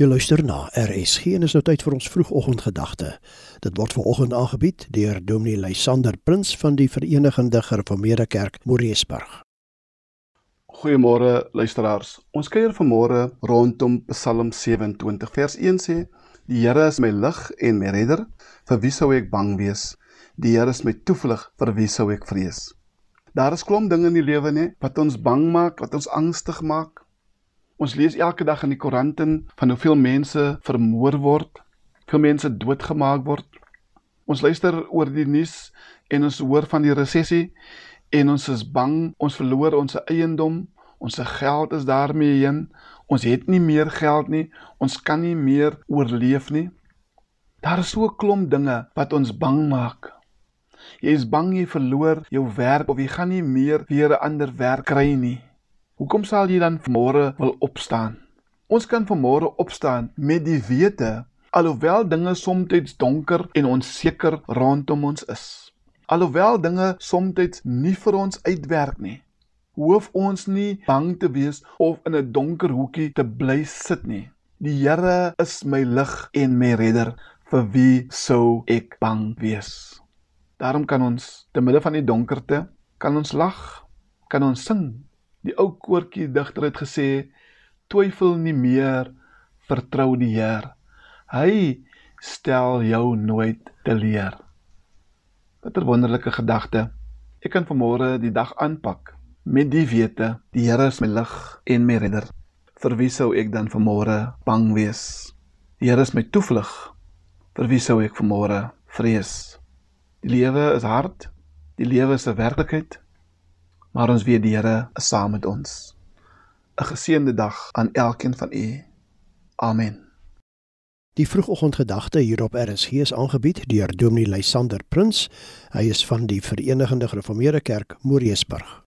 Jy luister na RSG en is nou tyd vir ons vroegoggendgedagte. Dit word veraloggend aangebied deur Dominee Lysander Prins van die Verenigde Gereformeerde Kerk Moreesburg. Goeiemôre luisteraars. Ons kuier vanmôre rondom Psalm 27 vers 1 sê: Die Here is my lig en my redder, vir wie sou ek bang wees? Die Here is my toevlug, vir wie sou ek vrees? Daar is klomp dinge in die lewe nê wat ons bang maak, wat ons angstig maak. Ons lees elke dag in die koerante van hoeveel mense vermoor word, hoeveel mense doodgemaak word. Ons luister oor die nuus en ons hoor van die resessie en ons is bang, ons verloor ons eiendom, ons geld is daarmee heen. Ons het nie meer geld nie, ons kan nie meer oorleef nie. Daar is so 'n klomp dinge wat ons bang maak. Jy is bang jy verloor jou werk of jy gaan nie meer weer 'n ander werk kry nie. Hoekom sal jy dan môre wil opstaan? Ons kan vanmôre opstaan met die wete alhoewel dinge soms donker en onseker rondom ons is. Alhoewel dinge soms nie vir ons uitwerk nie, hoef ons nie bang te wees of in 'n donker hoekie te bly sit nie. Die Here is my lig en my redder, vir wie sou ek bang wees? Daarom kan ons te midde van die donkerte kan ons lag, kan ons sing Die ou koortjie digter het gesê: "Twyfel nie meer, vertrou die Heer. Hy stel jou nooit teleur." Watter wonderlike gedagte. Ek kan vanmôre die dag aanpak met die wete: Die Here is my lig en my redder. Vir wie sou ek dan vanmôre bang wees? Die Here is my toevlug. Vir wie sou ek vanmôre vrees? Die lewe is hard. Die lewe is 'n werklikheid maar ons weet die Here is saam met ons. 'n Geseënde dag aan elkeen van u. Amen. Die vroegoggendgedagte hier op RSG is aangebied deur Dominee Lysander Prins. Hy is van die Verenigde Gereformeerde Kerk Moreesburg.